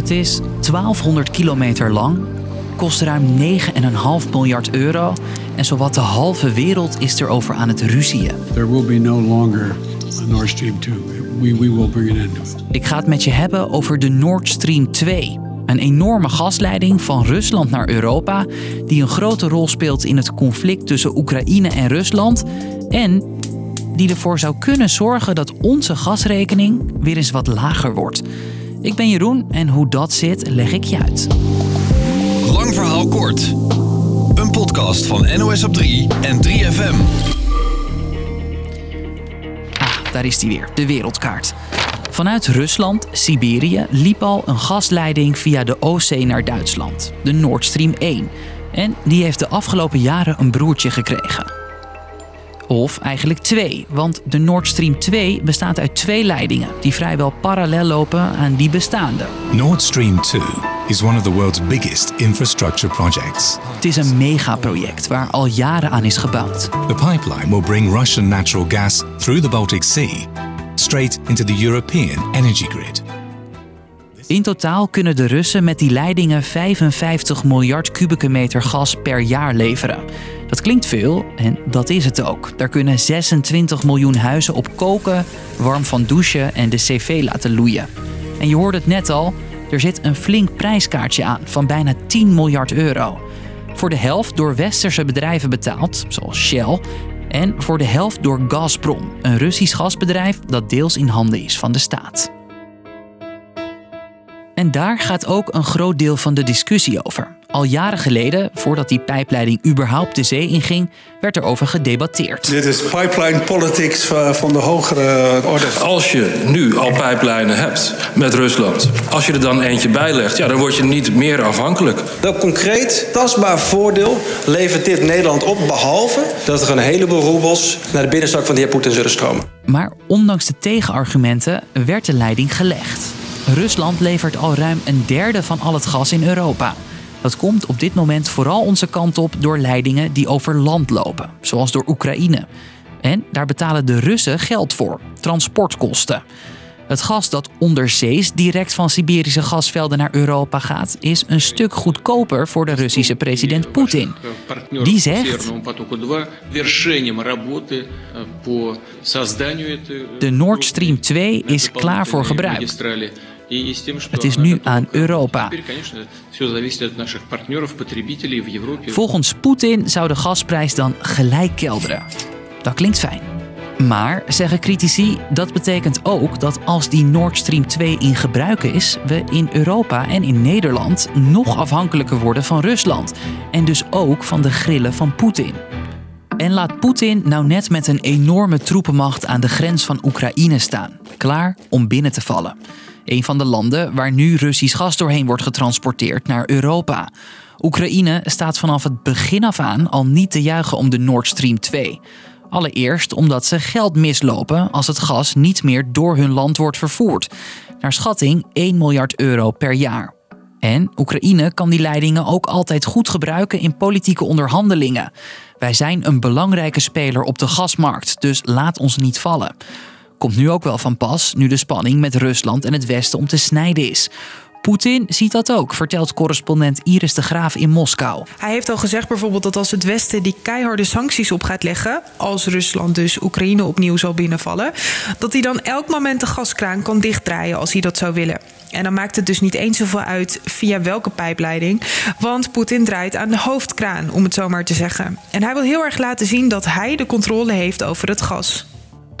Het is 1200 kilometer lang, kost ruim 9,5 miljard euro en zowat de halve wereld is erover aan het ruzieën. There will be no longer a Nord Stream 2. We, we will bring an end to it. Ik ga het met je hebben over de Nord Stream 2. Een enorme gasleiding van Rusland naar Europa, die een grote rol speelt in het conflict tussen Oekraïne en Rusland. En die ervoor zou kunnen zorgen dat onze gasrekening weer eens wat lager wordt. Ik ben Jeroen en hoe dat zit, leg ik je uit. Lang verhaal kort. Een podcast van NOS op 3 en 3FM. Ah, daar is die weer, de wereldkaart. Vanuit Rusland, Siberië, liep al een gasleiding via de Oostzee naar Duitsland, de Nord Stream 1. En die heeft de afgelopen jaren een broertje gekregen. Of eigenlijk twee, want de Nord Stream 2 bestaat uit twee leidingen die vrijwel parallel lopen aan die bestaande. Nord Stream 2 is one of the world's biggest infrastructure projects. Het is een megaproject waar al jaren aan is gebouwd. The pipeline will bring Russian natural gas through the Baltic Sea straight into the European energy grid. In totaal kunnen de Russen met die leidingen 55 miljard kubieke meter gas per jaar leveren. Dat klinkt veel en dat is het ook. Daar kunnen 26 miljoen huizen op koken, warm van douchen en de cv laten loeien. En je hoorde het net al, er zit een flink prijskaartje aan van bijna 10 miljard euro. Voor de helft door westerse bedrijven betaald, zoals Shell, en voor de helft door Gazprom, een Russisch gasbedrijf dat deels in handen is van de staat. En daar gaat ook een groot deel van de discussie over. Al jaren geleden, voordat die pijpleiding überhaupt de zee inging, werd er over gedebatteerd. Dit is pipeline politics van de hogere orde. Als je nu al pijplijnen hebt met Rusland, als je er dan eentje bij legt, ja, dan word je niet meer afhankelijk. Welk concreet, tastbaar voordeel levert dit Nederland op, behalve dat er een heleboel roebels naar de binnenzak van de heer Poetin zullen stromen? Maar ondanks de tegenargumenten werd de leiding gelegd. Rusland levert al ruim een derde van al het gas in Europa. Dat komt op dit moment vooral onze kant op door leidingen die over land lopen, zoals door Oekraïne. En daar betalen de Russen geld voor, transportkosten. Het gas dat onderzees direct van Siberische gasvelden naar Europa gaat, is een stuk goedkoper voor de Russische president Poetin. Die zegt. De Nord Stream 2 is klaar voor gebruik. Het is nu aan Europa. Volgens Poetin zou de gasprijs dan gelijk kelderen. Dat klinkt fijn. Maar, zeggen critici, dat betekent ook dat als die Nord Stream 2 in gebruik is, we in Europa en in Nederland nog afhankelijker worden van Rusland. En dus ook van de grillen van Poetin. En laat Poetin nou net met een enorme troepenmacht aan de grens van Oekraïne staan, klaar om binnen te vallen. Een van de landen waar nu Russisch gas doorheen wordt getransporteerd naar Europa. Oekraïne staat vanaf het begin af aan al niet te juichen om de Nord Stream 2. Allereerst omdat ze geld mislopen als het gas niet meer door hun land wordt vervoerd. Naar schatting 1 miljard euro per jaar. En Oekraïne kan die leidingen ook altijd goed gebruiken in politieke onderhandelingen. Wij zijn een belangrijke speler op de gasmarkt, dus laat ons niet vallen. Komt nu ook wel van pas, nu de spanning met Rusland en het Westen om te snijden is. Poetin ziet dat ook, vertelt correspondent Iris de Graaf in Moskou. Hij heeft al gezegd bijvoorbeeld dat als het Westen die keiharde sancties op gaat leggen, als Rusland dus Oekraïne opnieuw zal binnenvallen, dat hij dan elk moment de gaskraan kan dichtdraaien als hij dat zou willen. En dan maakt het dus niet eens zoveel uit via welke pijpleiding, want Poetin draait aan de hoofdkraan, om het zo maar te zeggen. En hij wil heel erg laten zien dat hij de controle heeft over het gas.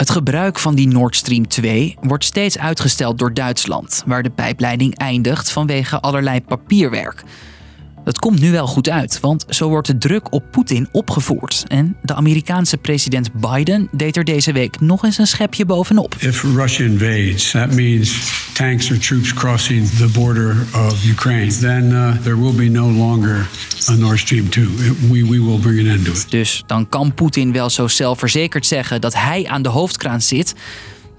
Het gebruik van die Nord Stream 2 wordt steeds uitgesteld door Duitsland, waar de pijpleiding eindigt vanwege allerlei papierwerk. Het komt nu wel goed uit, want zo wordt de druk op Poetin opgevoerd. En de Amerikaanse president Biden deed er deze week nog eens een schepje bovenop. If Russia invades, that means tanks or troops crossing the border of Ukraine. Then uh, there will be no longer a Nord Stream 2. We, we will bring an end to it. Dus dan kan Poetin wel zo zelfverzekerd zeggen dat hij aan de hoofdkraan zit.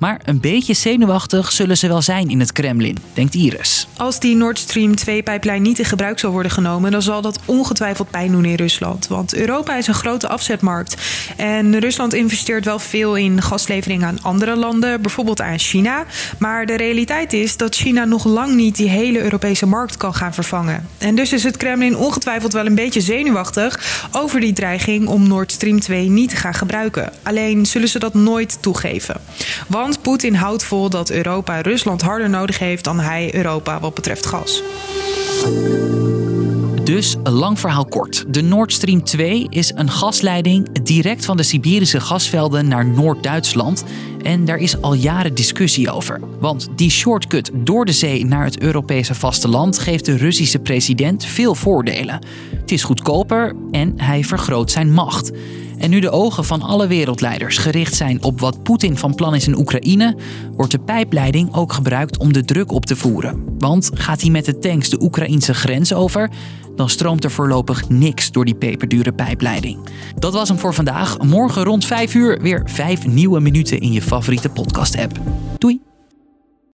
Maar een beetje zenuwachtig zullen ze wel zijn in het Kremlin, denkt Iris. Als die Nord Stream 2-pijplijn niet in gebruik zal worden genomen, dan zal dat ongetwijfeld pijn doen in Rusland. Want Europa is een grote afzetmarkt. En Rusland investeert wel veel in gaslevering aan andere landen, bijvoorbeeld aan China. Maar de realiteit is dat China nog lang niet die hele Europese markt kan gaan vervangen. En dus is het Kremlin ongetwijfeld wel een beetje zenuwachtig over die dreiging om Nord Stream 2 niet te gaan gebruiken. Alleen zullen ze dat nooit toegeven. Want Poetin houdt vol dat Europa Rusland harder nodig heeft dan hij Europa wat betreft gas. Dus, een lang verhaal kort. De Nord Stream 2 is een gasleiding direct van de Siberische gasvelden naar Noord-Duitsland. En daar is al jaren discussie over. Want die shortcut door de zee naar het Europese vasteland geeft de Russische president veel voordelen. Het is goedkoper en hij vergroot zijn macht. En nu de ogen van alle wereldleiders gericht zijn op wat Poetin van plan is in Oekraïne, wordt de pijpleiding ook gebruikt om de druk op te voeren. Want gaat hij met de tanks de Oekraïnse grens over, dan stroomt er voorlopig niks door die peperdure pijpleiding. Dat was hem voor vandaag. Morgen rond 5 uur weer 5 nieuwe minuten in je favoriete podcast-app.